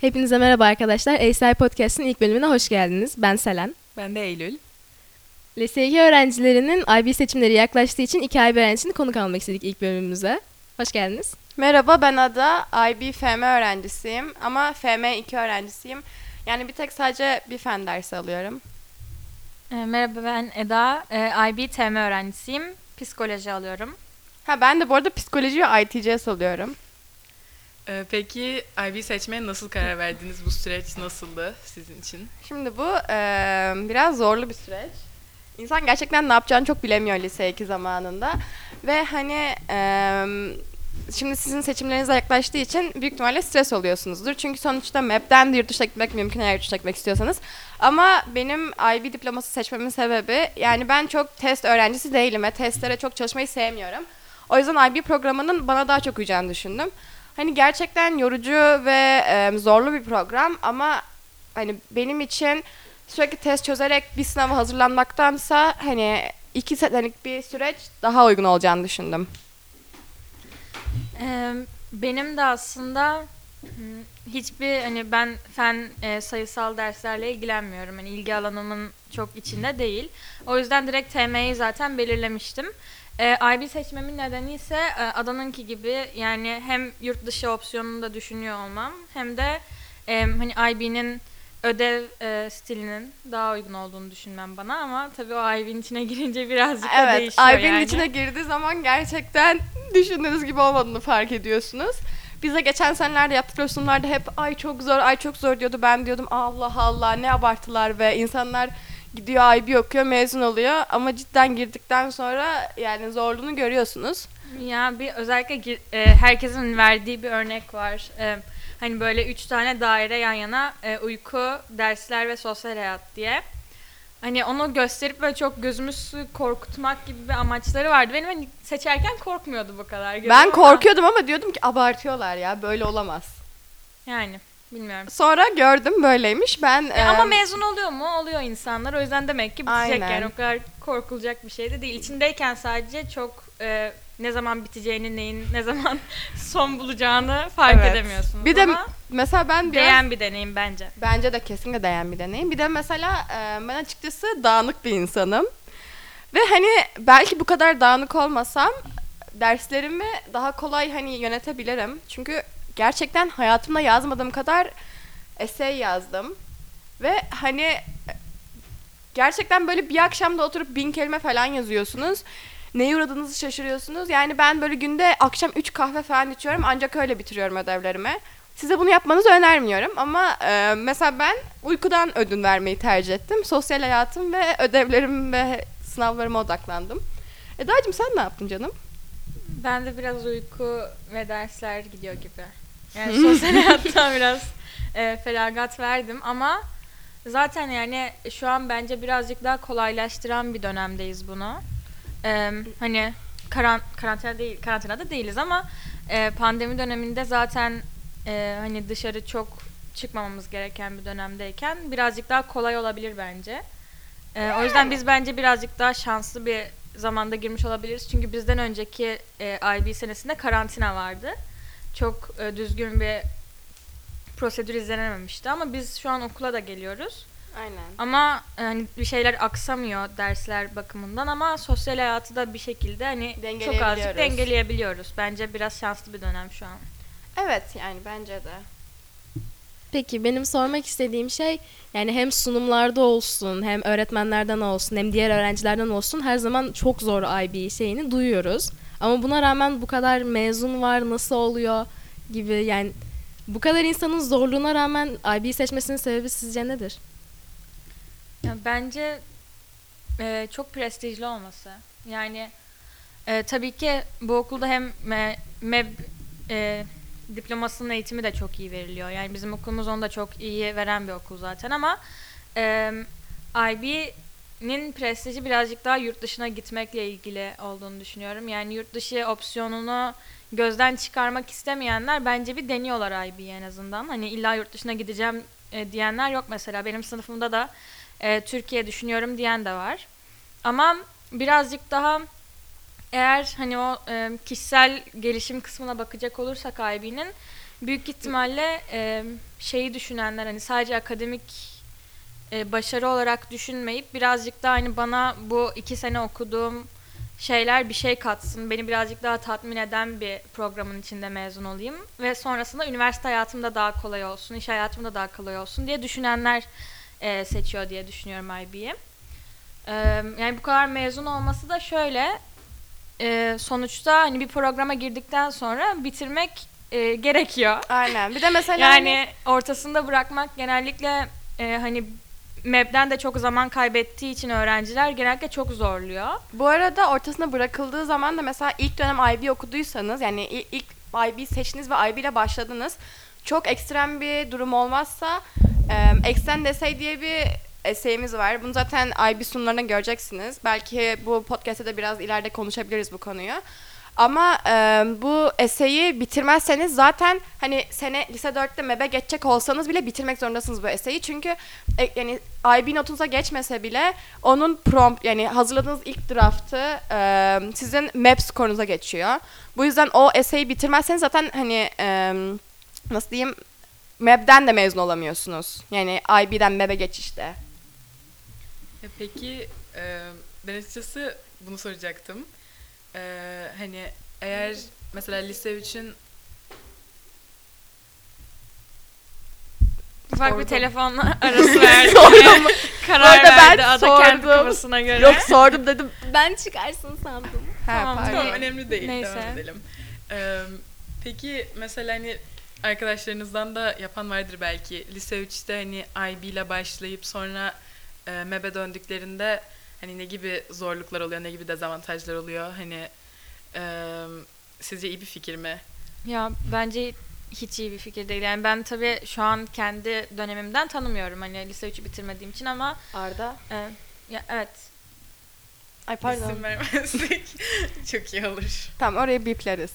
Hepinize merhaba arkadaşlar. ASI Podcast'ın ilk bölümüne hoş geldiniz. Ben Selen. Ben de Eylül. Lise 2 öğrencilerinin IB seçimleri yaklaştığı için iki IB öğrencisini konuk almak istedik ilk bölümümüze. Hoş geldiniz. Merhaba ben Ada. IB FM öğrencisiyim ama FM 2 öğrencisiyim. Yani bir tek sadece bir fen dersi alıyorum. E, merhaba ben Eda. E, IB TM öğrencisiyim. Psikoloji alıyorum. Ha ben de bu arada psikoloji ve ITCS alıyorum. Ee, peki IB seçmeye nasıl karar verdiniz? Bu süreç nasıldı sizin için? Şimdi bu eee, biraz zorlu bir süreç. İnsan gerçekten ne yapacağını çok bilemiyor lise 2 zamanında. Ve hani eee, şimdi sizin seçimlerinize yaklaştığı için büyük ihtimalle stres oluyorsunuzdur. Çünkü sonuçta MEP'ten de yurt dışına gitmek mümkün eğer yurt dışına gitmek istiyorsanız. Ama benim IB diploması seçmemin sebebi yani ben çok test öğrencisi değilim ve testlere çok çalışmayı sevmiyorum. O yüzden IB programının bana daha çok uyacağını düşündüm. Hani gerçekten yorucu ve e, zorlu bir program ama hani benim için sürekli test çözerek bir sınava hazırlanmaktansa hani iki senelik bir süreç daha uygun olacağını düşündüm. E, benim de aslında hmm, hiçbir hani ben fen e, sayısal derslerle ilgilenmiyorum. Hani ilgi alanımın çok içinde değil. O yüzden direkt TM'yi zaten belirlemiştim. E, IB seçmemin nedeni ise e, Adan'ınki gibi yani hem yurt dışı opsiyonunu da düşünüyor olmam hem de e, hani IB'nin ödev e, stilinin daha uygun olduğunu düşünmem bana ama tabii o IB'nin içine girince birazcık da Evet, değişiyor IB'nin yani. içine girdiği zaman gerçekten düşündüğünüz gibi olmadığını fark ediyorsunuz. Bize geçen senelerde yaptıkları sunumlarda hep ay çok zor, ay çok zor diyordu. Ben diyordum Allah Allah ne abarttılar ve insanlar gidiyor IB okuyor, mezun oluyor ama cidden girdikten sonra yani zorluğunu görüyorsunuz. Ya bir özellikle e, herkesin verdiği bir örnek var. E, hani böyle üç tane daire yan yana e, uyku, dersler ve sosyal hayat diye. Hani onu gösterip böyle çok gözümüzü korkutmak gibi bir amaçları vardı. Benim hani seçerken korkmuyordu bu kadar. gözüm Ben korkuyordum ama diyordum ki abartıyorlar ya böyle olamaz. Yani bilmiyorum. Sonra gördüm böyleymiş. Ben E, ama mezun oluyor mu? Oluyor insanlar. O yüzden demek ki bitecek Aynen. yani. O kadar korkulacak bir şey de değil. İçindeyken sadece çok e, ne zaman biteceğini, neyin ne zaman son bulacağını fark Evet. edemiyorsunuz. Bir de ama mesela ben biraz değen bir deneyim bence. Bence de kesinlikle değen bir deneyim. Bir de mesela e, ben açıkçası dağınık bir insanım. Ve hani belki bu kadar dağınık olmasam derslerimi daha kolay hani yönetebilirim. Çünkü gerçekten hayatımda yazmadığım kadar essay yazdım. Ve hani gerçekten böyle bir akşamda oturup bin kelime falan yazıyorsunuz. Neye uğradığınızı şaşırıyorsunuz. Yani ben böyle günde akşam 3 kahve falan içiyorum ancak öyle bitiriyorum ödevlerimi. Size bunu yapmanızı önermiyorum ama e, mesela ben uykudan ödün vermeyi tercih ettim. Sosyal hayatım ve ödevlerim ve sınavlarıma odaklandım. Eda'cığım sen ne yaptın canım? Ben de biraz uyku ve dersler gidiyor gibi. Yani sosyal hayattan biraz e, feragat verdim ama zaten yani şu an bence birazcık daha kolaylaştıran bir dönemdeyiz bunu. E, hani karan karantina değil, karantinada değiliz ama e, pandemi döneminde zaten e, hani dışarı çok çıkmamamız gereken bir dönemdeyken birazcık daha kolay olabilir bence. E, o yüzden biz bence birazcık daha şanslı bir zamanda girmiş olabiliriz. Çünkü bizden önceki e, IB senesinde karantina vardı. Çok e, düzgün bir prosedür izlenememişti ama biz şu an okula da geliyoruz. Aynen. Ama e, hani bir şeyler aksamıyor dersler bakımından ama sosyal hayatı da bir şekilde hani çok azıcık Dengeleyebiliyoruz. dengeleyebiliyoruz. Bence biraz şanslı bir dönem şu an. Evet yani bence de. Peki benim sormak istediğim şey yani hem sunumlarda olsun hem öğretmenlerden olsun hem diğer öğrencilerden olsun her zaman çok zor IB şeyini duyuyoruz. Ama buna rağmen bu kadar mezun var nasıl oluyor gibi yani bu kadar insanın zorluğuna rağmen IB seçmesinin sebebi sizce nedir? Ya bence e, çok prestijli olması. Yani e, tabii ki bu okulda hem me, MEB e, diplomasının eğitimi de çok iyi veriliyor. Yani bizim okulumuz onu da çok iyi veren bir okul zaten ama e, IB'nin prestiji birazcık daha yurt dışına gitmekle ilgili olduğunu düşünüyorum. Yani yurt dışı opsiyonunu gözden çıkarmak istemeyenler bence bir deniyorlar IB'yi en azından. Hani illa yurt dışına gideceğim e, diyenler yok mesela. Benim sınıfımda da e, Türkiye düşünüyorum diyen de var. Ama birazcık daha eğer hani o e, kişisel gelişim kısmına bakacak olursak IB'nin büyük ihtimalle e, şeyi düşünenler hani sadece akademik e, başarı olarak düşünmeyip birazcık daha hani bana bu iki sene okuduğum şeyler bir şey katsın, beni birazcık daha tatmin eden bir programın içinde mezun olayım ve sonrasında üniversite hayatımda daha kolay olsun, iş hayatımda daha kolay olsun diye düşünenler e, seçiyor diye düşünüyorum IB'yi. E, yani bu kadar mezun olması da şöyle, e, sonuçta hani bir programa girdikten sonra bitirmek e, gerekiyor. Aynen. Bir de mesela hani- Yani ortasında bırakmak genellikle e, hani MEB'den de çok zaman kaybettiği için öğrenciler genellikle çok zorluyor. Bu arada ortasında bırakıldığı zaman da mesela ilk dönem IB okuduysanız yani i- ilk IB seçtiniz ve IB ile başladınız. Çok ekstrem bir durum olmazsa e, Extend Essay diye bir essayimiz var. Bunu zaten IB sunumlarında göreceksiniz. Belki bu podcast'te de biraz ileride konuşabiliriz bu konuyu. Ama e, bu eseyi bitirmezseniz zaten hani sene lise 4'te MEB'e geçecek olsanız bile bitirmek zorundasınız bu eseyi. Çünkü e, yani IB notunuza geçmese bile onun prompt yani hazırladığınız ilk draftı e, sizin MEB skorunuza geçiyor. Bu yüzden o eseyi bitirmezseniz zaten hani e, nasıl diyeyim MEB'den de mezun olamıyorsunuz. Yani IB'den MEB'e geçişte. E peki e, ben açıkçası bunu soracaktım. E, hani eğer mesela lise 3'ün Ufak Sordum. bir telefonla arası verdi. Sordum. Karar Orada ben verdi ada kendi sordum. kafasına göre. Yok sordum dedim. Ben çıkarsın sandım. Ha, Tamam, pardon. Tamam önemli değil. Neyse. Devam edelim. Ee, peki mesela hani arkadaşlarınızdan da yapan vardır belki. Lise 3'te hani IB ile başlayıp sonra e, MEB'e döndüklerinde hani ne gibi zorluklar oluyor, ne gibi dezavantajlar oluyor? Hani e, sizce iyi bir fikir mi? Ya bence hiç iyi bir fikir değil. Yani ben tabii şu an kendi dönemimden tanımıyorum hani lise 3'ü bitirmediğim için ama Arda. e, ya evet. Ay pardon. İsim vermezsek çok iyi olur. Tamam orayı bipleriz.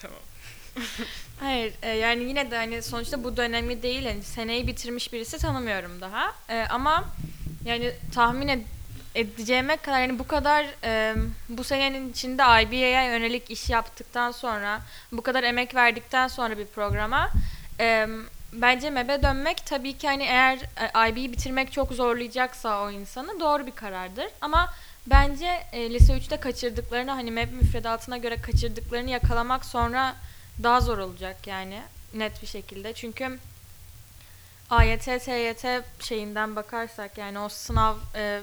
Tamam. Hayır e, yani yine de hani sonuçta bu dönemi değil hani seneyi bitirmiş birisi tanımıyorum daha. E, ama yani tahmin ed- edeceğime kadar yani bu kadar e, bu senenin içinde IBA'ya yönelik iş yaptıktan sonra bu kadar emek verdikten sonra bir programa e, bence MEB'e dönmek tabii ki hani eğer e, IB'yi bitirmek çok zorlayacaksa o insanı doğru bir karardır. Ama bence e, lise 3'te kaçırdıklarını hani MEB müfredatına göre kaçırdıklarını yakalamak sonra daha zor olacak yani net bir şekilde. Çünkü AYT, TYT şeyinden bakarsak yani o sınav e,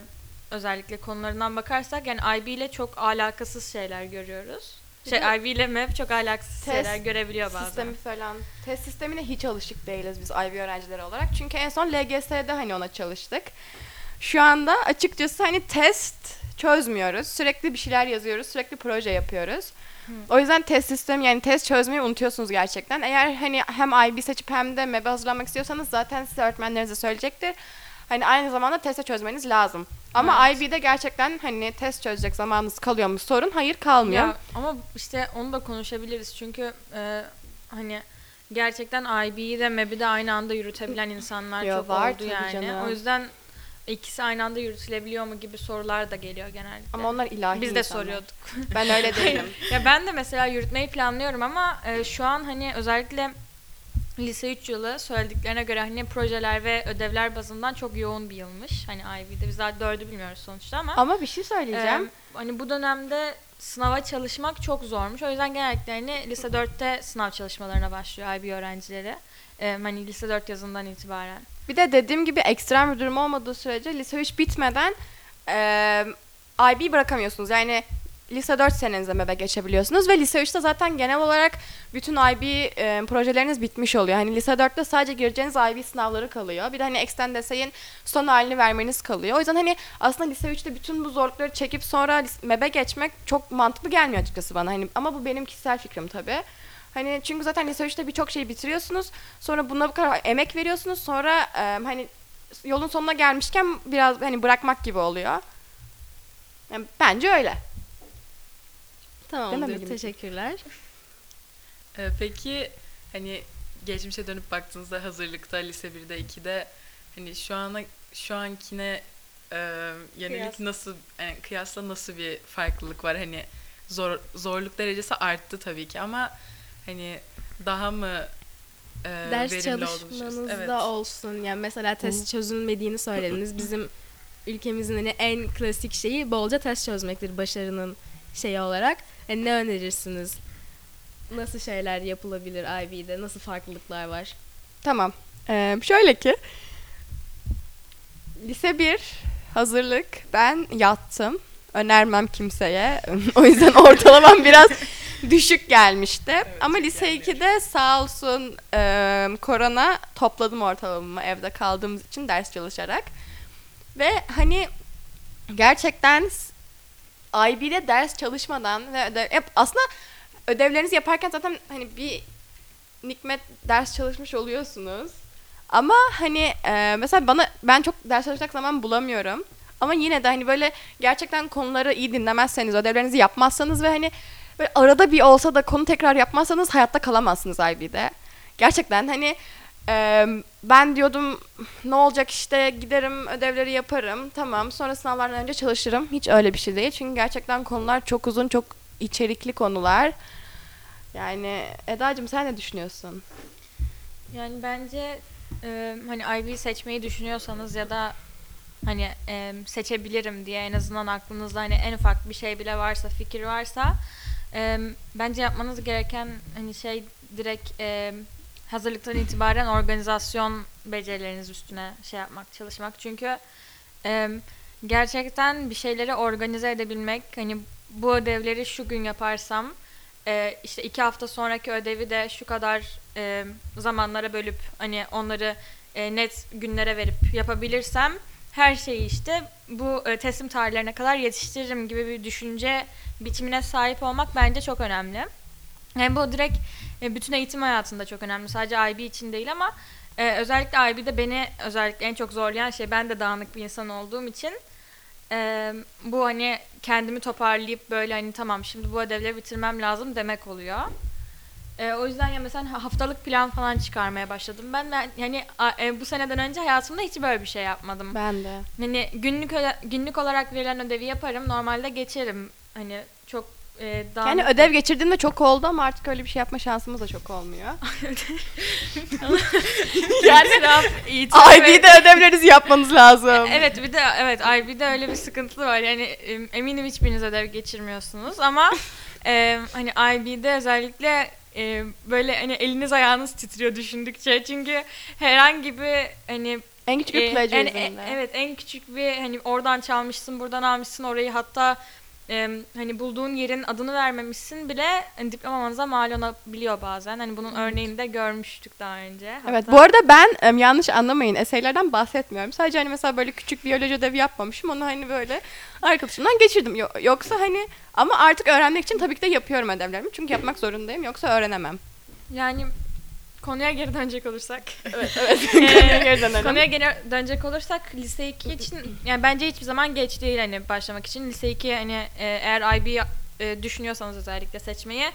özellikle konularından bakarsak yani IB ile çok alakasız şeyler görüyoruz. Şey IB ile MEP çok alakasız test şeyler görebiliyor bazen. Sistemi falan. Test sistemine hiç alışık değiliz biz IB öğrencileri olarak. Çünkü en son LGS'de hani ona çalıştık. Şu anda açıkçası hani test çözmüyoruz. Sürekli bir şeyler yazıyoruz. Sürekli proje yapıyoruz. O yüzden test sistemi yani test çözmeyi unutuyorsunuz gerçekten. Eğer hani hem IB seçip hem de MEB'e hazırlanmak istiyorsanız zaten size öğretmenlerinize söyleyecektir. Hani aynı zamanda teste çözmeniz lazım. Ama Evet. IB'de gerçekten hani test çözecek zamanınız kalıyor mu sorun? Hayır kalmıyor. Ya, ama işte onu da konuşabiliriz çünkü e, hani gerçekten IB'yi de MEB'i de aynı anda yürütebilen insanlar Ya çok var oldu yani. canım. O yüzden ikisi aynı anda yürütülebiliyor mu gibi sorular da geliyor genellikle. Ama onlar ilahi Biz de insanlar. soruyorduk. Ben öyle değilim. ya ben de mesela yürütmeyi planlıyorum ama e, şu an hani özellikle lise 3 yılı söylediklerine göre hani projeler ve ödevler bazından çok yoğun bir yılmış. Hani IB'de biz daha dördü bilmiyoruz sonuçta ama. Ama bir şey söyleyeceğim. Ee, hani bu dönemde sınava çalışmak çok zormuş. O yüzden genellikle hani lise 4'te sınav çalışmalarına başlıyor IB öğrencileri. Ee, hani lise 4 yazından itibaren. Bir de dediğim gibi ekstrem bir durum olmadığı sürece lise 3 bitmeden e, IB bırakamıyorsunuz. Yani lise 4 senenize MEB'e geçebiliyorsunuz ve lise 3'te zaten genel olarak bütün IB e, projeleriniz bitmiş oluyor. Hani lise 4'te sadece gireceğiniz IB sınavları kalıyor. Bir de hani Extend Essay'in son halini vermeniz kalıyor. O yüzden hani aslında lise 3'te bütün bu zorlukları çekip sonra MEB'e geçmek çok mantıklı gelmiyor açıkçası bana. Hani ama bu benim kişisel fikrim tabii. Hani çünkü zaten lise 3'te birçok şeyi bitiriyorsunuz. Sonra buna bu kadar emek veriyorsunuz. Sonra e, hani yolun sonuna gelmişken biraz hani bırakmak gibi oluyor. Yani bence öyle. Tamamdır. Teşekkürler. Ee, peki hani geçmişe dönüp baktığınızda hazırlıkta lise 1'de 2'de hani şu ana şu ankine e, yönelik Kıyas. nasıl yani kıyasla nasıl bir farklılık var hani zor zorluk derecesi arttı tabii ki ama hani daha mı e, Ders oluşuruz. Evet. olsun. Yani mesela test çözülmediğini söylediniz. Bizim ülkemizin hani en klasik şeyi bolca test çözmektir başarının şeyi olarak. Yani ne önerirsiniz? Nasıl şeyler yapılabilir IB'de? Nasıl farklılıklar var? Tamam. Ee, şöyle ki lise 1 hazırlık ben yattım. Önermem kimseye. o yüzden ortalamam biraz düşük gelmişti. Ama lise yani. 2'de sağ olsun e, korona topladım ortalamamı evde kaldığımız için ders çalışarak. Ve hani gerçekten IB'de ders çalışmadan ve hep aslında ödevlerinizi yaparken zaten hani bir nikmet ders çalışmış oluyorsunuz. Ama hani e, mesela bana ben çok ders çalışacak zaman bulamıyorum. Ama yine de hani böyle gerçekten konuları iyi dinlemezseniz, ödevlerinizi yapmazsanız ve hani böyle arada bir olsa da konu tekrar yapmazsanız hayatta kalamazsınız IB'de. Gerçekten hani e, ben diyordum ne olacak işte giderim ödevleri yaparım tamam sonra sınavlardan önce çalışırım. Hiç öyle bir şey değil çünkü gerçekten konular çok uzun çok içerikli konular. Yani Eda'cığım sen ne düşünüyorsun? Yani bence e, hani IB seçmeyi düşünüyorsanız ya da hani e, seçebilirim diye en azından aklınızda hani en ufak bir şey bile varsa fikir varsa e, bence yapmanız gereken hani şey direkt e, hazırlıktan itibaren organizasyon becerileriniz üstüne şey yapmak çalışmak çünkü e, gerçekten bir şeyleri organize edebilmek hani bu ödevleri şu gün yaparsam e, işte iki hafta sonraki ödevi de şu kadar e, zamanlara bölüp hani onları e, net günlere verip yapabilirsem her şeyi işte bu e, teslim tarihlerine kadar yetiştiririm gibi bir düşünce biçimine sahip olmak bence çok önemli. Yani bu direkt e, bütün eğitim hayatında çok önemli. Sadece IB için değil ama e, özellikle IB'de beni özellikle en çok zorlayan şey ben de dağınık bir insan olduğum için e, bu hani kendimi toparlayıp böyle hani tamam şimdi bu ödevleri bitirmem lazım demek oluyor. E, o yüzden ya mesela haftalık plan falan çıkarmaya başladım. Ben, ben yani e, bu seneden önce hayatımda hiç böyle bir şey yapmadım. Ben de. Hani günlük günlük olarak verilen ödevi yaparım. Normalde geçerim. Hani çok e, daha Yani ödev geçirdiğimde çok oldu ama artık öyle bir şey yapma şansımız da çok olmuyor. yani IB'de ödevlerinizi yapmanız lazım. Evet bir de evet IB'de öyle bir sıkıntı var. Yani em, eminim hiçbiriniz ödev geçirmiyorsunuz ama e, hani IB'de özellikle e, böyle hani eliniz ayağınız titriyor düşündükçe. Çünkü herhangi bir hani En küçük bir e, en- e- evet en küçük bir hani oradan çalmışsın, buradan almışsın orayı hatta e, hani bulduğun yerin adını vermemişsin bile hani, diplomanıza mal olabiliyor bazen. Hani bunun örneğini de görmüştük daha önce. Evet Hatta- bu arada ben em, yanlış anlamayın eseylerden bahsetmiyorum. Sadece hani mesela böyle küçük biyoloji ödevi yapmamışım. Onu hani böyle arkadaşımdan geçirdim. Yo- yoksa hani ama artık öğrenmek için tabii ki de yapıyorum ödevlerimi. Çünkü yapmak zorundayım yoksa öğrenemem. Yani konuya geri dönecek olursak. Evet evet. Ee, Geri dönelim. Konuya geri dönecek olursak lise 2 için yani bence hiçbir zaman geç değil hani başlamak için. Lise 2 hani e, eğer IB e, düşünüyorsanız özellikle seçmeyi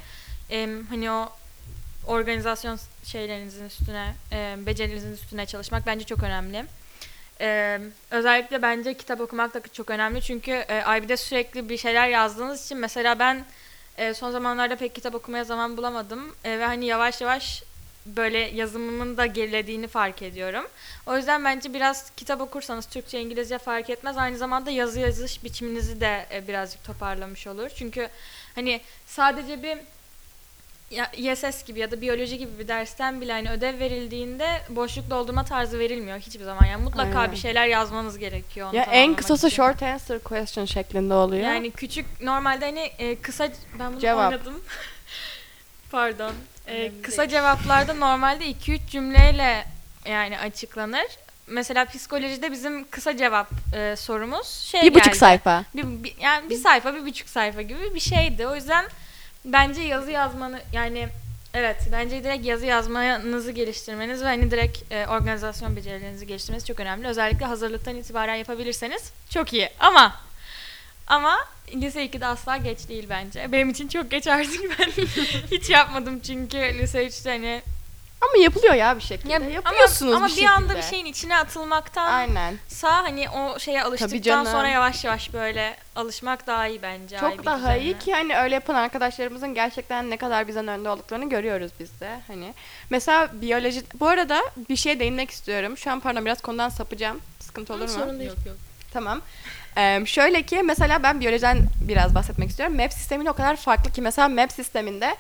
e, hani o organizasyon şeylerinizin üstüne, e, becerinizin üstüne çalışmak bence çok önemli. E, özellikle bence kitap okumak da çok önemli çünkü e, IB'de sürekli bir şeyler yazdığınız için mesela ben e, son zamanlarda pek kitap okumaya zaman bulamadım E, ve hani yavaş yavaş böyle yazımımın da gerilediğini fark ediyorum. O yüzden bence biraz kitap okursanız Türkçe, İngilizce fark etmez. Aynı zamanda yazı yazış biçiminizi de e, birazcık toparlamış olur. Çünkü hani sadece bir YSS gibi ya da biyoloji gibi bir dersten bile hani ödev verildiğinde boşluk doldurma tarzı verilmiyor hiçbir zaman. Yani mutlaka Aynen. bir şeyler yazmanız gerekiyor. Ya en kısası için. short answer question şeklinde oluyor. Yani küçük normalde hani e, kısa ben bunu Cevap. oynadım. Pardon. E, Önemli kısa cevaplarda normalde 2-3 cümleyle yani açıklanır. Mesela psikolojide bizim kısa cevap e, sorumuz şey bir buçuk geldi. sayfa. Bir, bir- yani bir sayfa, bir buçuk sayfa gibi bir şeydi. O yüzden bence yazı yazmanı yani evet bence direkt yazı yazmanızı geliştirmeniz ve hani direkt e, organizasyon becerilerinizi geliştirmeniz çok önemli. Özellikle hazırlıktan itibaren yapabilirseniz çok iyi. Ama ama lise 2'de asla geç değil bence. Benim için çok geç artık ben hiç yapmadım çünkü lise 3'te hani Ama yapılıyor ya bir şekilde. Ya, Yapıyorsunuz ama, ama bir bir, anda bir şeyin içine atılmaktan Aynen. sağ hani o şeye alıştıktan canım. sonra yavaş yavaş böyle alışmak daha iyi bence. Çok IB daha iyi ki hani öyle yapan arkadaşlarımızın gerçekten ne kadar bizden önde olduklarını görüyoruz biz de. Hani mesela biyoloji bu arada bir şeye değinmek istiyorum. Şu an pardon biraz konudan sapacağım. Sıkıntı olur mu? Sorun değil. Yok yok. Tamam. Ee, şöyle ki mesela ben biyolojiden biraz bahsetmek istiyorum. MEP sistemini o kadar farklı ki mesela MEP sisteminde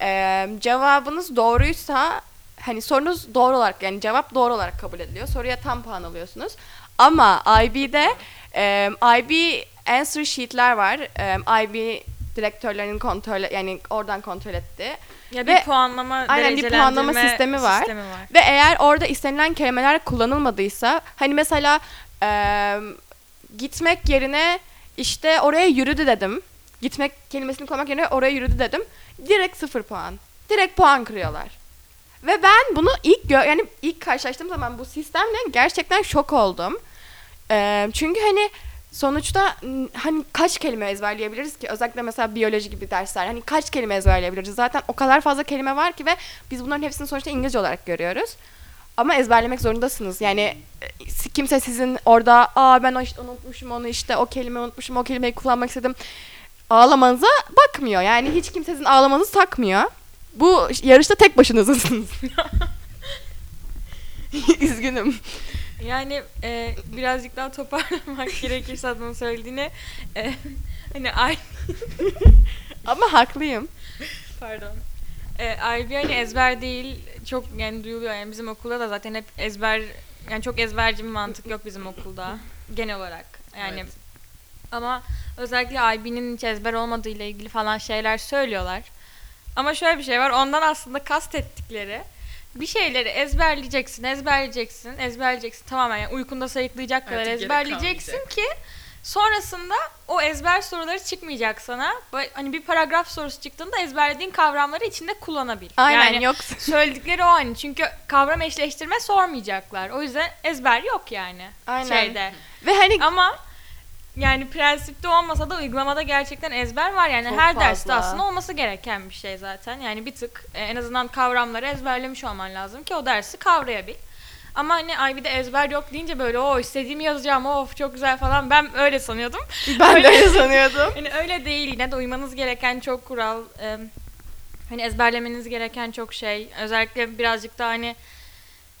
e, cevabınız doğruysa hani sorunuz doğru olarak yani cevap doğru olarak kabul ediliyor. Soruya tam puan alıyorsunuz. Ama IB'de e, IB answer sheet'ler var. E, IB direktörlerinin kontrol yani oradan kontrol etti. Ya bir Ve- puanlama Aynen, bir puanlama sistemi var. sistemi var. Ve eğer orada istenilen kelimeler kullanılmadıysa hani mesela gitmek yerine işte oraya yürüdü dedim. Gitmek kelimesini kullanmak yerine oraya yürüdü dedim. Direkt sıfır puan. Direkt puan kırıyorlar. Ve ben bunu ilk gö- yani ilk karşılaştığım zaman bu sistemle gerçekten şok oldum. Eee, çünkü hani sonuçta hani kaç kelime ezberleyebiliriz ki? Özellikle mesela biyoloji gibi dersler. Hani kaç kelime ezberleyebiliriz? Zaten o kadar fazla kelime var ki ve biz bunların hepsini sonuçta İngilizce olarak görüyoruz. Ama ezberlemek zorundasınız. Yani e, kimse sizin orada aa ben işte unutmuşum onu işte o kelime unutmuşum o kelimeyi kullanmak istedim ağlamanıza bakmıyor. Yani hiç kimse sizin ağlamanızı takmıyor. Bu yarışta tek başınızsınız. Üzgünüm. Yani e, birazcık daha toparlamak gerekirse adamın söylediğini e, hani ay Ama haklıyım. pardon. E, IB hani ezber değil çok yani duyuluyor yani bizim okulda da zaten hep ezber yani çok ezberci bir mantık yok bizim okulda genel olarak yani Evet. ama özellikle IB'nin hiç ezber olmadığı ile ilgili falan şeyler söylüyorlar. Ama şöyle bir şey var ondan aslında kastettikleri bir şeyleri ezberleyeceksin, ezberleyeceksin, ezberleyeceksin. Tamamen yani uykunda sayıklayacak kadar Artık ezberleyeceksin ki sonrasında o ezber soruları çıkmayacak sana. Böyle Hani bir paragraf sorusu çıktığında ezberlediğin kavramları içinde kullanabil. Aynen yani yok. söyledikleri o hani çünkü kavram eşleştirme sormayacaklar. O yüzden ezber yok yani Aynen. şeyde. Ve hani Ama yani prensipte olmasa da uygulamada gerçekten ezber var. Yani Çok her derste fazla. aslında olması gereken bir şey zaten. Yani bir tık e, en azından kavramları ezberlemiş olman lazım ki o dersi kavrayabil. Ama hani IB'de ezber yok deyince böyle o istediğimi yazacağım of çok güzel falan ben öyle sanıyordum. ben de öyle sanıyordum. Hani öyle değil yine de uymanız gereken çok kural e, hani ezberlemeniz gereken çok şey özellikle birazcık daha hani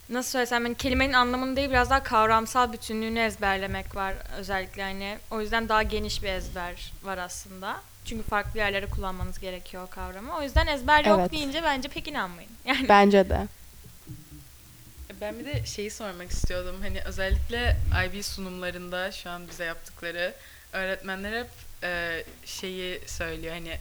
nasıl söylesem hani kelimenin anlamını değil biraz daha kavramsal bütünlüğünü ezberlemek var özellikle hani o yüzden daha geniş bir ezber var aslında. Çünkü farklı yerlere kullanmanız gerekiyor o kavramı. O yüzden ezber yok Evet. deyince bence pek inanmayın. Yani Bence de. Ben bir de şeyi sormak istiyordum. Hani özellikle IB sunumlarında şu an bize yaptıkları öğretmenler hep e, şeyi söylüyor. Hani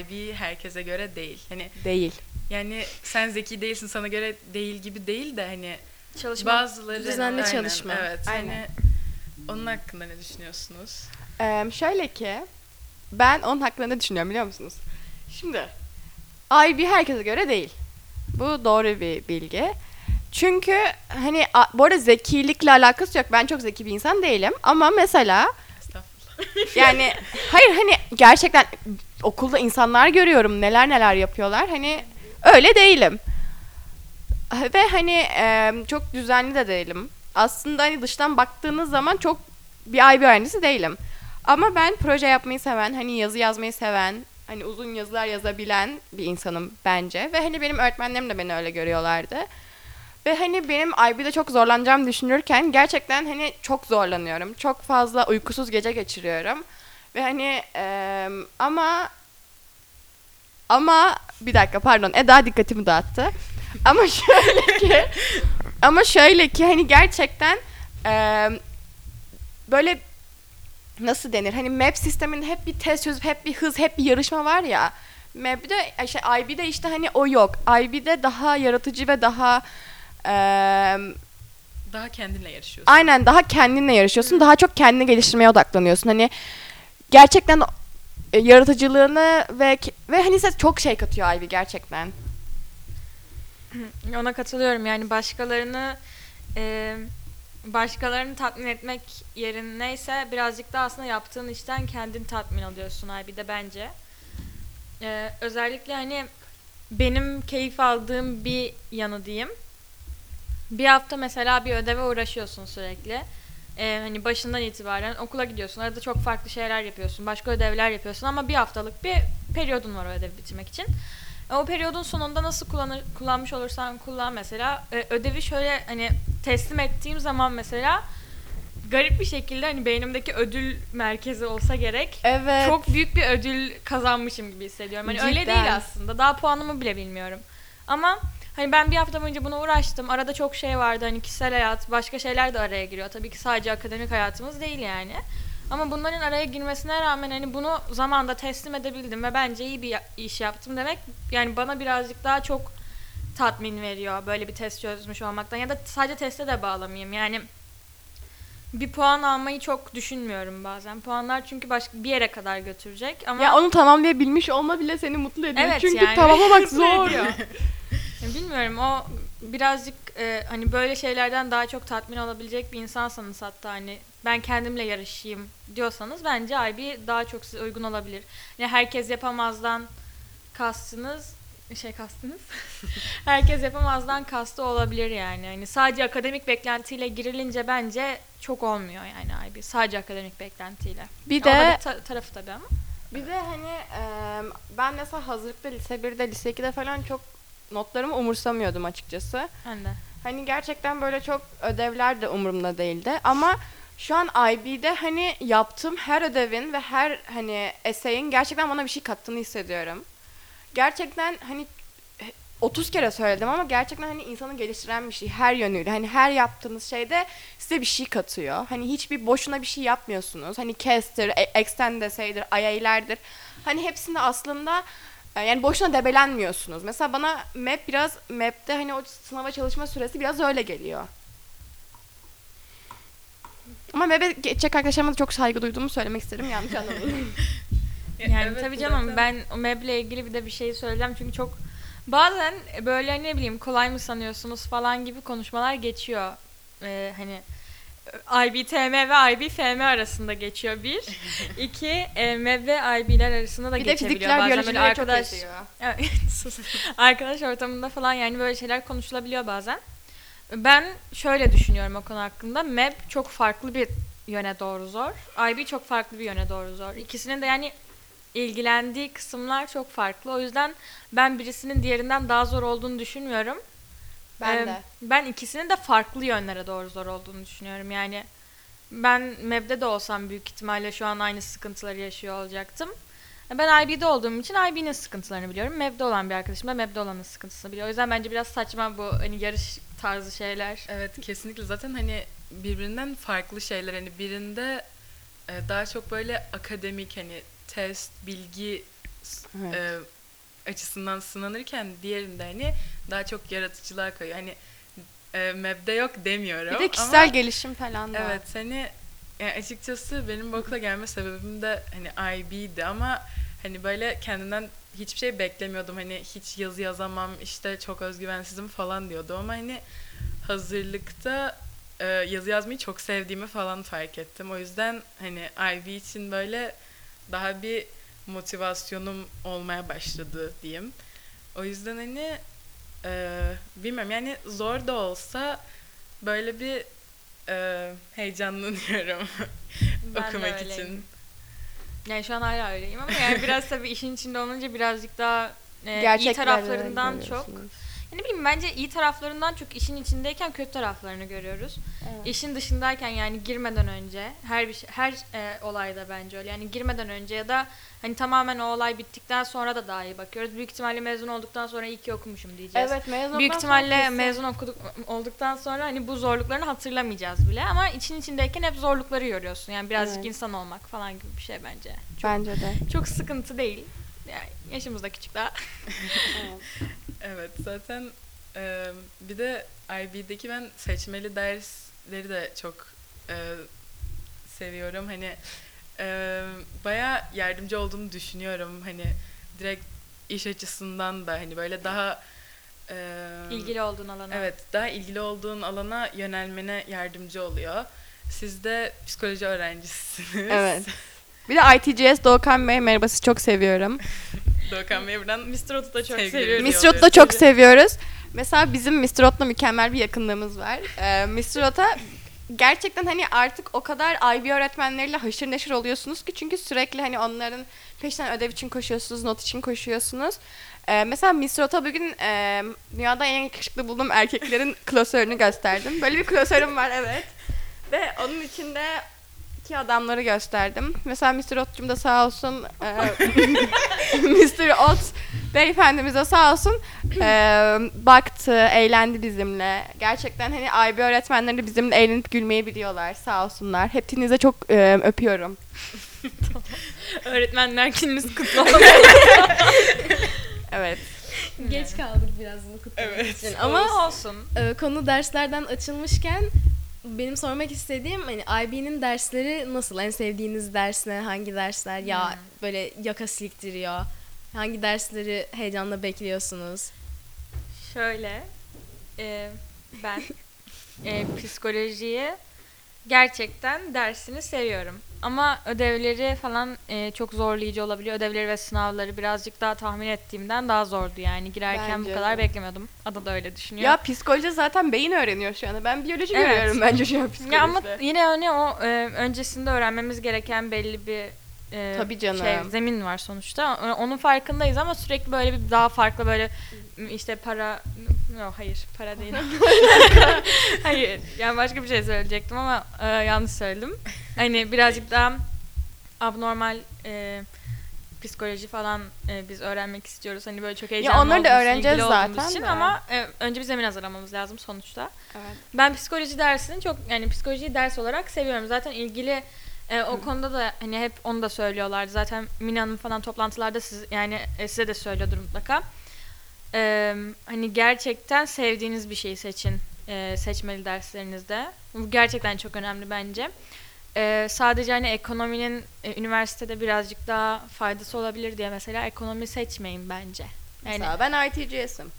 IB herkese göre değil. Hani Değil. yani sen zeki değilsin sana göre değil gibi değil de hani çalışma bazıları Düzenli Aynen, çalışma. Evet. Aynen. Hani onun hakkında ne düşünüyorsunuz? Ee, şöyle ki ben onun hakkında ne düşünüyorum biliyor musunuz? Şimdi IB herkese göre değil. Bu doğru bir bilgi. Çünkü hani a- bu arada zekilikle alakası yok. Ben çok zeki bir insan değilim. Ama mesela yani hayır hani gerçekten okulda insanlar görüyorum neler neler yapıyorlar. Hani öyle değilim. Ve hani e, çok düzenli de değilim. Aslında hani dıştan baktığınız zaman çok bir IB öğrencisi değilim. Ama ben proje yapmayı seven, hani yazı yazmayı seven, hani uzun yazılar yazabilen bir insanım bence. Ve hani benim öğretmenlerim de beni öyle görüyorlardı. Ve hani benim IB'de çok zorlanacağımı düşünürken gerçekten hani çok zorlanıyorum. Çok fazla uykusuz gece geçiriyorum. Ve hani eee, ama ama bir dakika pardon Eda dikkatimi dağıttı. ama şöyle ki ama şöyle ki hani gerçekten eee, böyle nasıl denir? Hani map sisteminde hep bir test çözüp hep bir hız, hep bir yarışma var ya. Map'de şey IB'de işte hani o yok. IB'de daha yaratıcı ve daha eee, Daha kendinle yarışıyorsun. aynen daha kendinle yarışıyorsun. Daha çok kendini geliştirmeye odaklanıyorsun. Hani gerçekten e, yaratıcılığını ve ve hani size çok şey katıyor IB gerçekten. Ona katılıyorum yani başkalarını e, başkalarını tatmin etmek yerindeyse birazcık da aslında yaptığın işten kendin tatmin alıyorsun bir de bence. E, özellikle hani benim keyif aldığım bir yanı diyeyim. Bir hafta mesela bir ödeve uğraşıyorsun sürekli. Ee, hani başından itibaren okula gidiyorsun. Arada çok farklı şeyler yapıyorsun. Başka ödevler yapıyorsun ama bir haftalık bir periyodun var o ödevi bitirmek için. E, O periyodun sonunda nasıl kullanır, kullanmış olursan kullan mesela. e, ödevi şöyle hani teslim ettiğim zaman mesela garip bir şekilde hani beynimdeki ödül merkezi olsa gerek. Evet. Çok büyük bir ödül kazanmışım gibi hissediyorum. Hani öyle Cidden. değil aslında. Daha puanımı bile bilmiyorum. Ama hani ben bir hafta boyunca buna uğraştım. Arada çok şey vardı. Hani kişisel hayat, başka şeyler de araya giriyor. Tabii ki sadece akademik hayatımız değil yani. Ama bunların araya girmesine rağmen hani bunu zamanda teslim edebildim ve bence iyi bir iş yaptım demek yani bana birazcık daha çok tatmin veriyor böyle bir test çözmüş olmaktan ya da sadece teste de bağlamayayım yani bir puan almayı çok düşünmüyorum bazen. Puanlar çünkü başka bir yere kadar götürecek ama Ya onu tamamlayabilmiş olma bile seni mutlu ediyor. Evet Çünkü yani. tamamlamak zor. bilmiyorum o birazcık e, hani böyle şeylerden daha çok tatmin olabilecek bir insansanız hatta hani ben kendimle yarışayım diyorsanız bence IB daha çok size uygun olabilir. Yani herkes yapamazdan kastınız şey kastınız. herkes yapamazdan kastı olabilir yani. Hani sadece akademik beklentiyle girilince bence çok olmuyor yani IB. Sadece akademik beklentiyle. Bir de bir ta- tarafı tabii ama. bir de hani e, ben mesela hazırlıkta lise 1'de lise 2'de falan çok notlarımı umursamıyordum açıkçası. Ben de. Hani gerçekten böyle çok ödevler de umurumda değildi ama şu an IB'de hani yaptığım her ödevin ve her hani eseyin gerçekten bana bir şey kattığını hissediyorum. Gerçekten hani 30 kere söyledim ama gerçekten hani insanı geliştiren bir şey her yönüyle. Hani her yaptığınız şeyde size bir şey katıyor. Hani hiçbir boşuna bir şey yapmıyorsunuz. Hani CAS'tir, e- Extend Essay'dir, IA'lerdir. Hani hepsinde aslında yani boşuna debelenmiyorsunuz. Mesela bana map biraz map'te hani o sınava çalışma süresi biraz öyle geliyor. Ama map'e geçecek arkadaşlarıma da çok saygı duyduğumu söylemek isterim. Yanlış anlamayın. Yani Evet, tabii canım zaten- ben o MEB'le ilgili bir de bir şey söyleyeceğim çünkü çok bazen böyle ne bileyim kolay mı sanıyorsunuz falan gibi konuşmalar geçiyor. Ee, hani IBTM ve IBFM arasında geçiyor bir. İki e, MEB ve IB'ler arasında da bir de geçebiliyor fizikler, bazen böyle biyolojiler çok arkadaş arkadaş ortamında falan yani böyle şeyler konuşulabiliyor bazen. Ben şöyle düşünüyorum o konu hakkında. MEB çok farklı bir yöne doğru zor. IB çok farklı bir yöne doğru zor. İkisinin de yani ilgilendiği kısımlar çok farklı. O yüzden ben birisinin diğerinden daha zor olduğunu düşünmüyorum. Ben Ee, de. Ben ikisinin de farklı yönlere doğru zor olduğunu düşünüyorum. Yani ben MEB'de de olsam büyük ihtimalle şu an aynı sıkıntıları yaşıyor olacaktım. Ben IB'de olduğum için IB'nin sıkıntılarını biliyorum. MEB'de olan bir arkadaşım da MEB'de olanın sıkıntısını biliyor. O yüzden bence biraz saçma bu hani yarış tarzı şeyler. Evet kesinlikle zaten hani birbirinden farklı şeyler hani birinde e, daha çok böyle akademik hani test, bilgi Evet. e, açısından sınanırken diğerinde hani daha çok yaratıcılığa kayıyor. Hani e, MEB'de yok demiyorum Bir de kişisel ama gelişim falan da. evet hani yani açıkçası benim bu okula gelme sebebim de hani IB'di ama hani böyle kendimden hiçbir şey beklemiyordum. Hani hiç yazı yazamam işte çok özgüvensizim falan diyordu ama hani hazırlıkta e, yazı yazmayı çok sevdiğimi falan fark ettim. O yüzden hani IB için böyle daha bir motivasyonum olmaya başladı diyeyim. O yüzden hani e, bilmem yani zor da olsa böyle bir e, heyecanlanıyorum Ben okumak için. Yani şu an hala öyleyim ama yani biraz tabii işin içinde olunca birazcık daha e, iyi taraflarından çok. Ne bileyim bence iyi taraflarından çok işin içindeyken kötü taraflarını görüyoruz. Evet. İşin dışındayken yani girmeden önce her bir şey, her e, olayda bence öyle. Yani girmeden önce ya da hani tamamen o olay bittikten sonra da daha iyi bakıyoruz. Büyük ihtimalle mezun olduktan sonra iyi ki okumuşum diyeceğiz. Evet mezun Büyük ihtimalle kesin- mezun okuduk, olduktan sonra hani bu zorluklarını hatırlamayacağız bile ama için içindeyken hep zorlukları görüyorsun. Yani birazcık Evet. insan olmak falan gibi bir şey bence. Bence de. Çok sıkıntı değil. Yani yaşımız da küçük daha. Evet zaten e, bir de IB'deki ben seçmeli dersleri de çok e, seviyorum. Hani e, baya yardımcı olduğunu düşünüyorum. Hani direkt iş açısından da hani böyle daha e, İlgili olduğun alana. Evet, daha ilgili olduğun alana yönelmene yardımcı oluyor. Siz de psikoloji öğrencisiniz. Evet. Bir de ITCS Doğukan Bey merhaba sizi çok seviyorum. Doğukan Bey buradan Mr. Ot'u da çok Sevgilerimizi seviyorum. yolluyoruz. Mr. Ot'u da çok seviyoruz. Mesela bizim Mr. Ot'la mükemmel bir yakınlığımız var. Ee, Mr. Ot'a gerçekten hani artık o kadar IB öğretmenleriyle haşır neşir oluyorsunuz ki çünkü sürekli hani onların peşinden ödev için koşuyorsunuz, not için koşuyorsunuz. Ee, mesela Mr. Ot'a bugün e, dünyada en yakışıklı bulduğum erkeklerin klasörünü gösterdim. Böyle bir klasörüm var evet. Ve onun içinde iki adamları gösterdim. Mesela Mr. Ot'cum da sağ olsun e, Mr. Ot beyefendimiz de sağ olsun e, baktı, eğlendi bizimle. Gerçekten hani IB öğretmenleri de bizimle eğlenip gülmeyi biliyorlar. Sağ olsunlar. Hepinize çok e, öpüyorum. Öğretmenler gününüz kutlu olsun. Evet. Geç kaldık biraz bu kutlamak Evet. için. Ama Ama olsun. e, konu derslerden açılmışken benim sormak istediğim hani IB'nin dersleri nasıl? En sevdiğiniz ders ne? Hangi dersler ya Hmm. böyle yaka silktiriyor? Hangi dersleri heyecanla bekliyorsunuz? Şöyle, e, ben e, psikolojiyi gerçekten dersini seviyorum. Ama ödevleri falan e, çok zorlayıcı olabiliyor. Ödevleri ve sınavları birazcık daha tahmin ettiğimden daha zordu yani. Girerken Bence bu kadar de. beklemiyordum. Ada da öyle düşünüyor. Ya psikoloji zaten beyin öğreniyor şu anda. Ben biyoloji Evet. görüyorum bence şu an psikolojide. Ya ama yine hani o e, öncesinde öğrenmemiz gereken belli bir e, Tabii canım. şey, zemin var sonuçta. Onun farkındayız ama sürekli böyle bir daha farklı böyle işte para yok hayır para değil. hayır yani başka bir şey söyleyecektim ama e, yanlış söyledim. Hani birazcık daha abnormal e, psikoloji falan e, biz öğrenmek istiyoruz. Hani böyle çok heyecanlı onları da öğreneceğiz zaten için de. ama e, önce bir zemin hazırlamamız lazım sonuçta. Evet. Ben psikoloji dersini çok yani psikolojiyi ders olarak seviyorum. Zaten ilgili e, o konuda da hani hep onu da söylüyorlardı. Zaten Mina Hanım falan toplantılarda siz yani e, size de söylüyordur mutlaka. E, hani gerçekten sevdiğiniz bir şeyi seçin e, seçmeli derslerinizde. Bu gerçekten çok önemli bence. E, sadece hani ekonominin e, üniversitede birazcık daha faydası olabilir diye mesela ekonomi seçmeyin bence. Yani, Mesela ben ITCS'im.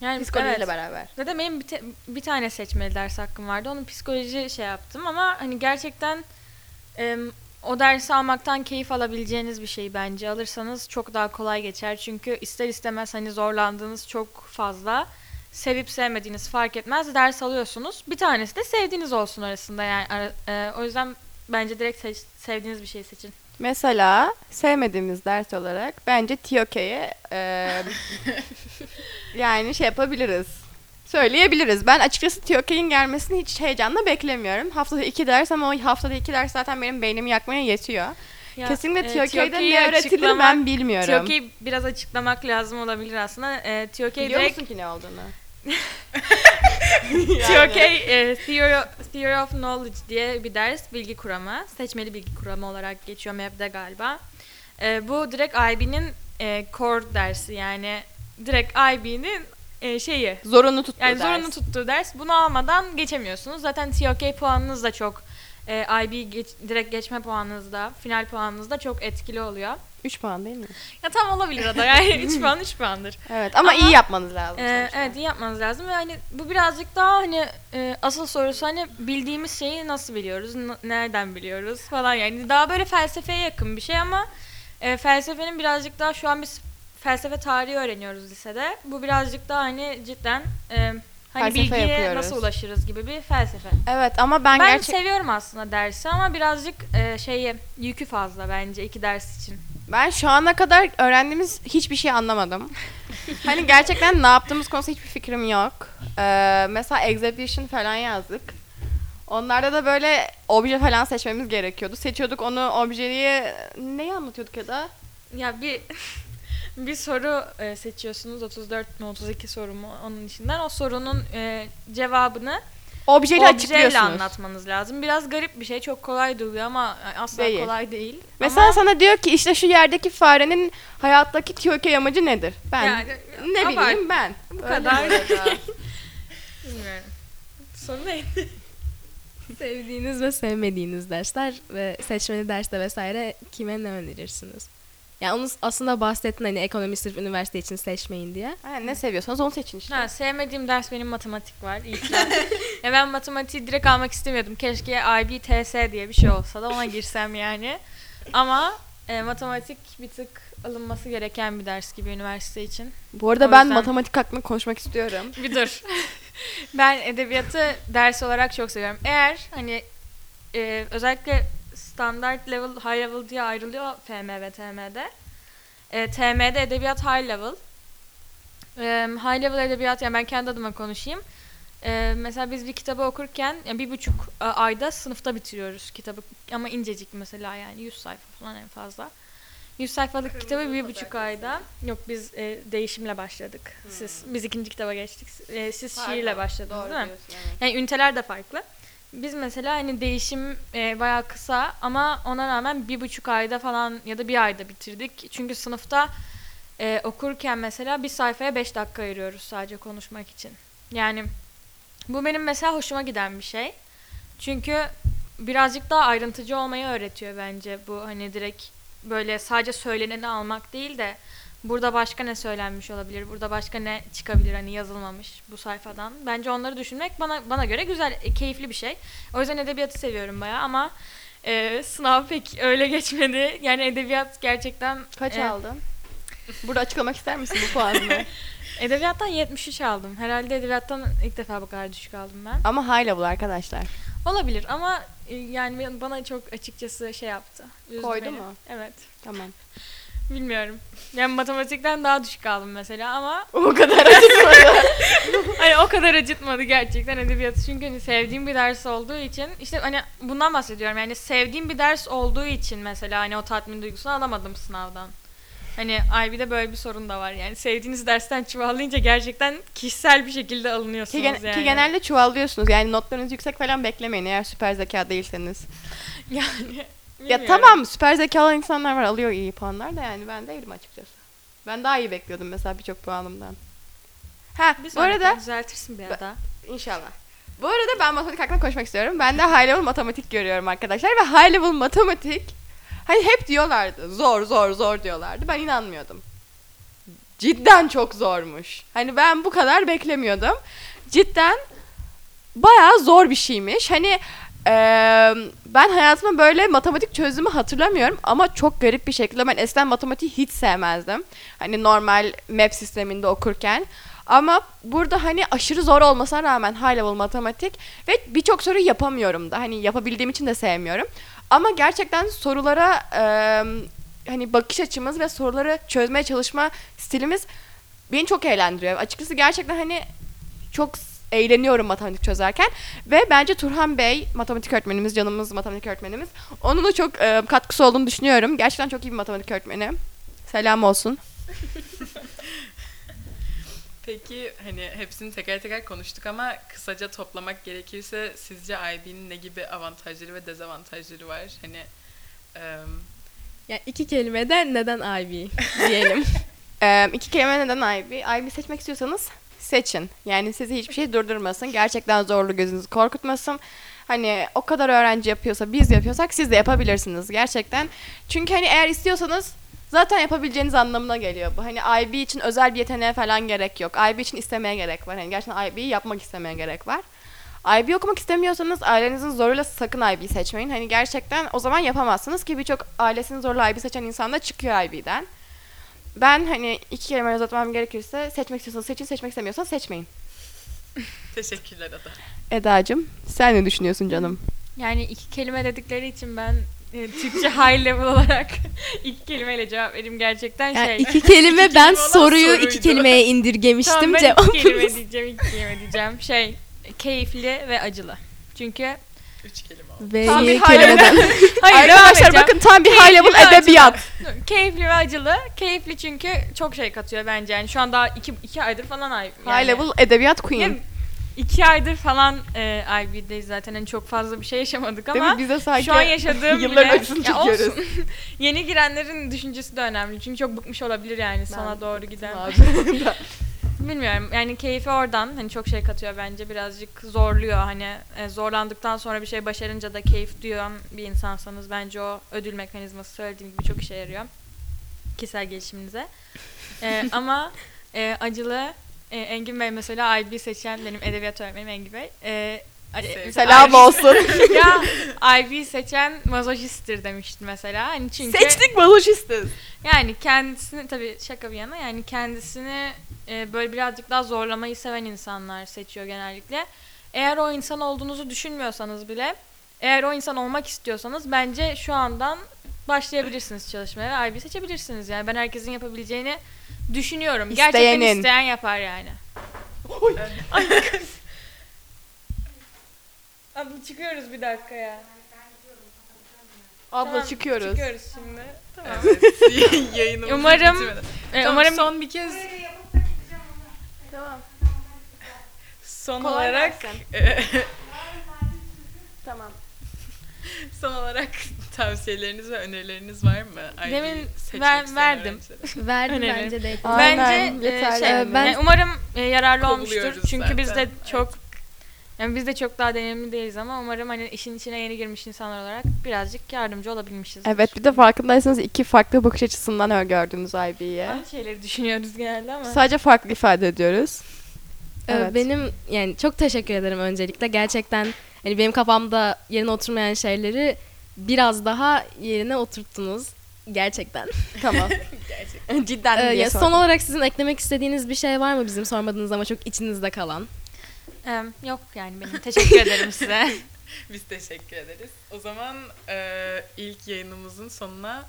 yani Psikolojiyle evet. beraber. Zaten benim bir, te- bir tane seçmeli ders hakkım vardı. Onun psikoloji şey yaptım ama hani gerçekten o dersi almaktan keyif alabileceğiniz bir şey bence. Alırsanız çok daha kolay geçer. Çünkü ister istemez hani zorlandığınız çok fazla. Sevip sevmediğiniz fark etmez. Ders alıyorsunuz. Bir tanesi de sevdiğiniz olsun arasında yani. E, o yüzden bence direkt seç- sevdiğiniz bir şey seçin. Mesela sevmediğimiz ders olarak bence TOK'ye e, yani şey yapabiliriz. Söyleyebiliriz. Ben açıkçası TOK'in gelmesini hiç heyecanla beklemiyorum. Haftada iki ders ama o haftada iki ders zaten benim beynimi yakmaya yetiyor. Ya, Kesinlikle e, TOK'yi ne öğretilir ben bilmiyorum. TOK'yi biraz açıklamak lazım olabilir aslında. E, TOK Biliyor direkt musun ki ne olduğunu? TOK e, Theory, Theory of Knowledge diye bir ders bilgi kuramı. Seçmeli bilgi kuramı olarak geçiyor MEB'de galiba. E, bu direkt IB'nin e, core dersi yani direkt IB'nin e, şeyi. Zorunlu tuttuğu Yani ders. zorunlu tuttuğu ders. Bunu almadan geçemiyorsunuz. Zaten TOK puanınız da çok e, IB geç- direkt geçme puanınız da final puanınız da çok etkili oluyor. 3 puan değil mi? Ya tam olabilir ada yani 3 puan 3 puandır. Evet ama, Ama- iyi yapmanız lazım sonuçta. evet iyi yapmanız lazım ve hani bu birazcık daha hani e, asıl sorusu hani bildiğimiz şeyi nasıl biliyoruz, n- nereden biliyoruz falan yani daha böyle felsefeye yakın bir şey ama e, felsefenin birazcık daha şu an biz felsefe tarihi öğreniyoruz lisede. Bu birazcık daha hani cidden e, hani Felsefe bilgiye yapıyoruz. nasıl ulaşırız gibi bir felsefe. Evet ama ben, Ben, gerçek seviyorum aslında dersi ama birazcık e, şeyi yükü fazla bence iki ders için. ben şu ana kadar öğrendiğimiz hiçbir şey anlamadım. hani gerçekten ne yaptığımız konusunda hiçbir fikrim yok. Ee, mesela exhibition falan yazdık. Onlarda da böyle obje falan seçmemiz gerekiyordu. Seçiyorduk onu objeyi neyi anlatıyorduk ya da? Ya bir bir soru e, seçiyorsunuz 34 mu 32 soru mu onun içinden o sorunun e, cevabını objeyle açıklıyorsunuz. anlatmanız lazım. Biraz garip bir şey çok kolay duyuluyor ama asla Değil. kolay değil. Mesela Ama sana diyor ki işte şu yerdeki farenin hayattaki TOK amacı nedir? Ben Yani, ne abart. bileyim ben. bu Öyle kadar. Bilmiyorum. Soru neydi? Sevdiğiniz ve sevmediğiniz dersler ve seçmeli derste vesaire kime ne önerirsiniz? Yani onu aslında bahsettin hani ekonomi sırf üniversite için seçmeyin diye. Aynen, ne seviyorsanız onu seçin işte. Ha, sevmediğim ders benim matematik var. İtiraf. ya ben matematiği direkt almak istemiyordum. Keşke IB TS diye bir şey olsa da ona girsem yani. Ama e, matematik bir tık alınması gereken bir ders gibi üniversite için. Bu arada O ben yüzden- matematik hakkında konuşmak istiyorum. Bir dur. ben edebiyatı ders olarak çok seviyorum. Eğer hani e, özellikle standart level, high level diye ayrılıyor FM ve TM'de. E, TM'de edebiyat high level. E, high level edebiyat yani ben kendi adıma konuşayım. E, mesela biz bir kitabı okurken yani bir buçuk e, ayda sınıfta bitiriyoruz kitabı. Ama incecik mesela yani 100 sayfa falan en fazla. 100 sayfalık kitabı bir buçuk ayda. Yok biz e, değişimle başladık. Siz biz ikinci kitaba geçtik. E, siz şiirle başladınız değil mi? Yani üniteler de farklı. Biz mesela hani değişim e, bayağı kısa ama ona rağmen bir buçuk ayda falan ya da bir ayda bitirdik. Çünkü sınıfta e, okurken mesela bir sayfaya beş dakika ayırıyoruz sadece konuşmak için. Yani bu benim mesela hoşuma giden bir şey. Çünkü birazcık daha ayrıntıcı olmayı öğretiyor bence bu hani direkt böyle sadece söyleneni almak değil de burada başka ne söylenmiş olabilir, burada başka ne çıkabilir hani yazılmamış bu sayfadan. Bence onları düşünmek bana bana göre güzel, e, keyifli bir şey. O yüzden edebiyatı seviyorum bayağı ama e, sınav pek öyle geçmedi. Yani edebiyat gerçekten Kaç e, aldın? Burada açıklamak ister misin bu puanını? Edebiyattan 73 aldım. Herhalde edebiyattan ilk defa bu kadar düşük aldım ben. Ama high level arkadaşlar. Olabilir ama e, yani bana çok açıkçası şey yaptı. üzdü Koydu beni. mu? Evet. Tamam. Bilmiyorum. Yani matematikten daha düşük aldım mesela ama O kadar acıtmadı. hani o kadar acıtmadı gerçekten edebiyatı. Çünkü hani sevdiğim bir ders olduğu için işte hani bundan bahsediyorum. Yani sevdiğim bir ders olduğu için mesela hani o tatmin duygusunu alamadım sınavdan. Hani IB'de böyle bir sorun da var yani sevdiğiniz dersten çuvallayınca gerçekten kişisel bir şekilde ki, alınıyorsunuz gen- yani. ki genelde çuvallıyorsunuz. Yani notlarınız yüksek falan beklemeyin eğer süper zeka değilseniz. yani Ya bilmiyorum. tamam süper zeka olan insanlar var alıyor iyi puanlar da yani ben değilim açıkçası. Ben daha iyi bekliyordum mesela birçok puanımdan. Ha Bir bu arada düzeltirsin bir ara. inşallah. Bu arada ben matematik hakkında konuşmak istiyorum. Ben de high level matematik görüyorum arkadaşlar ve high level matematik hani hep diyorlardı zor zor zor diyorlardı. Ben inanmıyordum. Cidden çok zormuş. Hani ben bu kadar beklemiyordum. Cidden bayağı zor bir şeymiş. Hani ben hayatımda böyle matematik çözdüğümü hatırlamıyorum ama çok garip bir şekilde ben eskiden matematiği hiç sevmezdim. Hani normal map sisteminde okurken. Ama burada hani aşırı zor olmasına rağmen high level matematik ve birçok soruyu yapamıyorum da. Hani yapabildiğim için de sevmiyorum. Ama gerçekten sorulara eee, hani bakış açımız ve soruları çözmeye çalışma stilimiz beni çok eğlendiriyor. Açıkçası gerçekten hani çok eğleniyorum matematik çözerken ve bence Turhan Bey matematik öğretmenimiz canımız matematik öğretmenimiz onun da çok e, katkısı olduğunu düşünüyorum. Gerçekten çok iyi bir matematik öğretmeni. Selam olsun. Peki hani hepsini teker teker konuştuk ama kısaca toplamak gerekirse sizce IB'nin ne gibi avantajları ve dezavantajları var? Hani em, Yani iki kelimeden neden IB diyelim. Ee, iki kelime neden IB? IB seçmek istiyorsanız seçin. Yani sizi hiçbir şey durdurmasın. Gerçekten zorlu gözünüzü korkutmasın. Hani o kadar öğrenci yapıyorsa biz yapıyorsak siz de yapabilirsiniz gerçekten. Çünkü hani eğer istiyorsanız zaten yapabileceğiniz anlamına geliyor bu. Hani IB için özel bir yeteneğe falan gerek yok. IB için istemeye gerek var. Hani gerçekten IB'yi yapmak istemeye gerek var. IB okumak istemiyorsanız ailenizin zoruyla sakın IB seçmeyin. Hani gerçekten o zaman yapamazsınız ki birçok ailesinin zorla IB seçen insan da çıkıyor IB'den. Ben hani iki kelime uzatmam gerekirse seçmek istiyorsanız seçin, seçmek istemiyorsanız seçmeyin. teşekkürler Ada. Eda'cığım sen ne düşünüyorsun canım? Yani iki kelime dedikleri için ben e, Türkçe high level olarak iki kelimeyle cevap vereyim gerçekten Yani şey. iki kelime İki ben kelime soruyu iki soruydu. kelimeye indirgemiştim. Tamam ben iki Cevabınız- kelime diyeceğim, iki kelime diyeceğim. Şey, keyifli ve acılı. Çünkü Üç kelime oldu. Ve Tam bir kelimeden. hayır devam Arkadaşlar bakın tam bir high level acılı. edebiyat. Keyifli ve acılı. Keyifli çünkü çok şey katıyor bence. Yani şu an daha iki, iki aydır falan ay. Yani, High level edebiyat Ya, queen. iki aydır falan e, IB'deyiz zaten. Hani çok fazla bir şey yaşamadık Değil ama mi? Bize sanki şu an yaşadığım yılların bile... acısını Ya çekiyoruz. Yeni girenlerin düşüncesi de önemli. Çünkü çok bıkmış olabilir yani sona Ben doğru giden. Bilmiyorum. Yani keyfi oradan. Hani çok şey katıyor bence. Birazcık zorluyor. Hani e, zorlandıktan sonra bir şey başarınca da keyif duyan bir insansanız bence o ödül mekanizması söylediğim gibi çok işe yarıyor. Kişisel gelişiminize. E, ama e, acılı e, Engin Bey mesela IB seçen benim edebiyat öğretmenim Engin Bey. E, mesela Selam olsun. ya IB seçen mazoşisttir demişti mesela. Hani çünkü Seçtik mazoşistiz. Yani kendisini tabii şaka bir yana yani kendisini e, böyle birazcık daha zorlamayı seven insanlar seçiyor genellikle. Eğer o insan olduğunuzu düşünmüyorsanız bile eğer o insan olmak istiyorsanız bence şu andan başlayabilirsiniz çalışmaya ve IB seçebilirsiniz yani. Ben herkesin yapabileceğini düşünüyorum. Gerçekten İsteyenin. isteyen yapar yani. Ay kız. Abla çıkıyoruz bir dakika ya. Abla Tamam, çıkıyoruz. Çıkıyoruz şimdi. Tamam. Yayınımız Umarım- bitirmeden. E, Tamam, umarım son bir kez Tamam. son Kolay olarak gelsin. e, Tamam. son olarak tavsiyeleriniz ve önerileriniz var mı? IB Demin seçmek ver- isteyen verdim. öğrencilere. Verdim Önerim. bence de. Aynen, Bence e, yeterli. şey, Ee, ben- yani umarım e, yararlı olmuştur. Kovuluyoruz Çünkü biz de zaten. çok yani biz de çok daha deneyimli değiliz ama umarım hani işin içine yeni girmiş insanlar olarak birazcık yardımcı olabilmişiz. Evet bir de farkındaysanız iki farklı bakış açısından öyle gördüğümüz IB'ye. Aynı şeyleri düşünüyoruz genelde ama. Sadece farklı ifade ediyoruz. Ee, Evet. Benim yani çok teşekkür ederim öncelikle. Gerçekten hani benim kafamda yerine oturmayan şeyleri biraz daha yerine oturttunuz. Gerçekten. Tamam. Cidden Ee, diye ya son olarak sizin eklemek istediğiniz bir şey var mı bizim sormadığınız ama çok içinizde kalan? Em, yok yani benim. Teşekkür ederim size. Biz teşekkür ederiz. O zaman e, ilk yayınımızın sonuna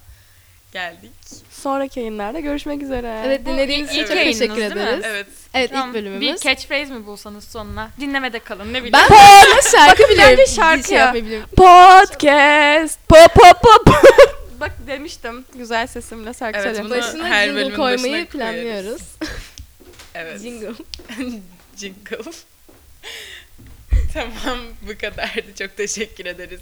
geldik. Sonraki yayınlarda görüşmek üzere. Evet dinlediğiniz için ilk çok yayınınız teşekkür değil mi? ederiz. Evet. Evet Tamam, ilk bölümümüz. Bir catchphrase mi bulsanız sonuna? Dinlemede kalın ne bileyim. ben Paul'a şarkı Bakın bile bence bir şarkı. şey yapmayabilirim. Podcast. Pop pop pop. Bak demiştim. Güzel sesimle şarkı Evet, söyleyeyim. bunu Başına her jingle bölümün koymayı başına koyarız. planlıyoruz. Evet. jingle. Jingle tamam bu kadardı. Çok teşekkür ederiz.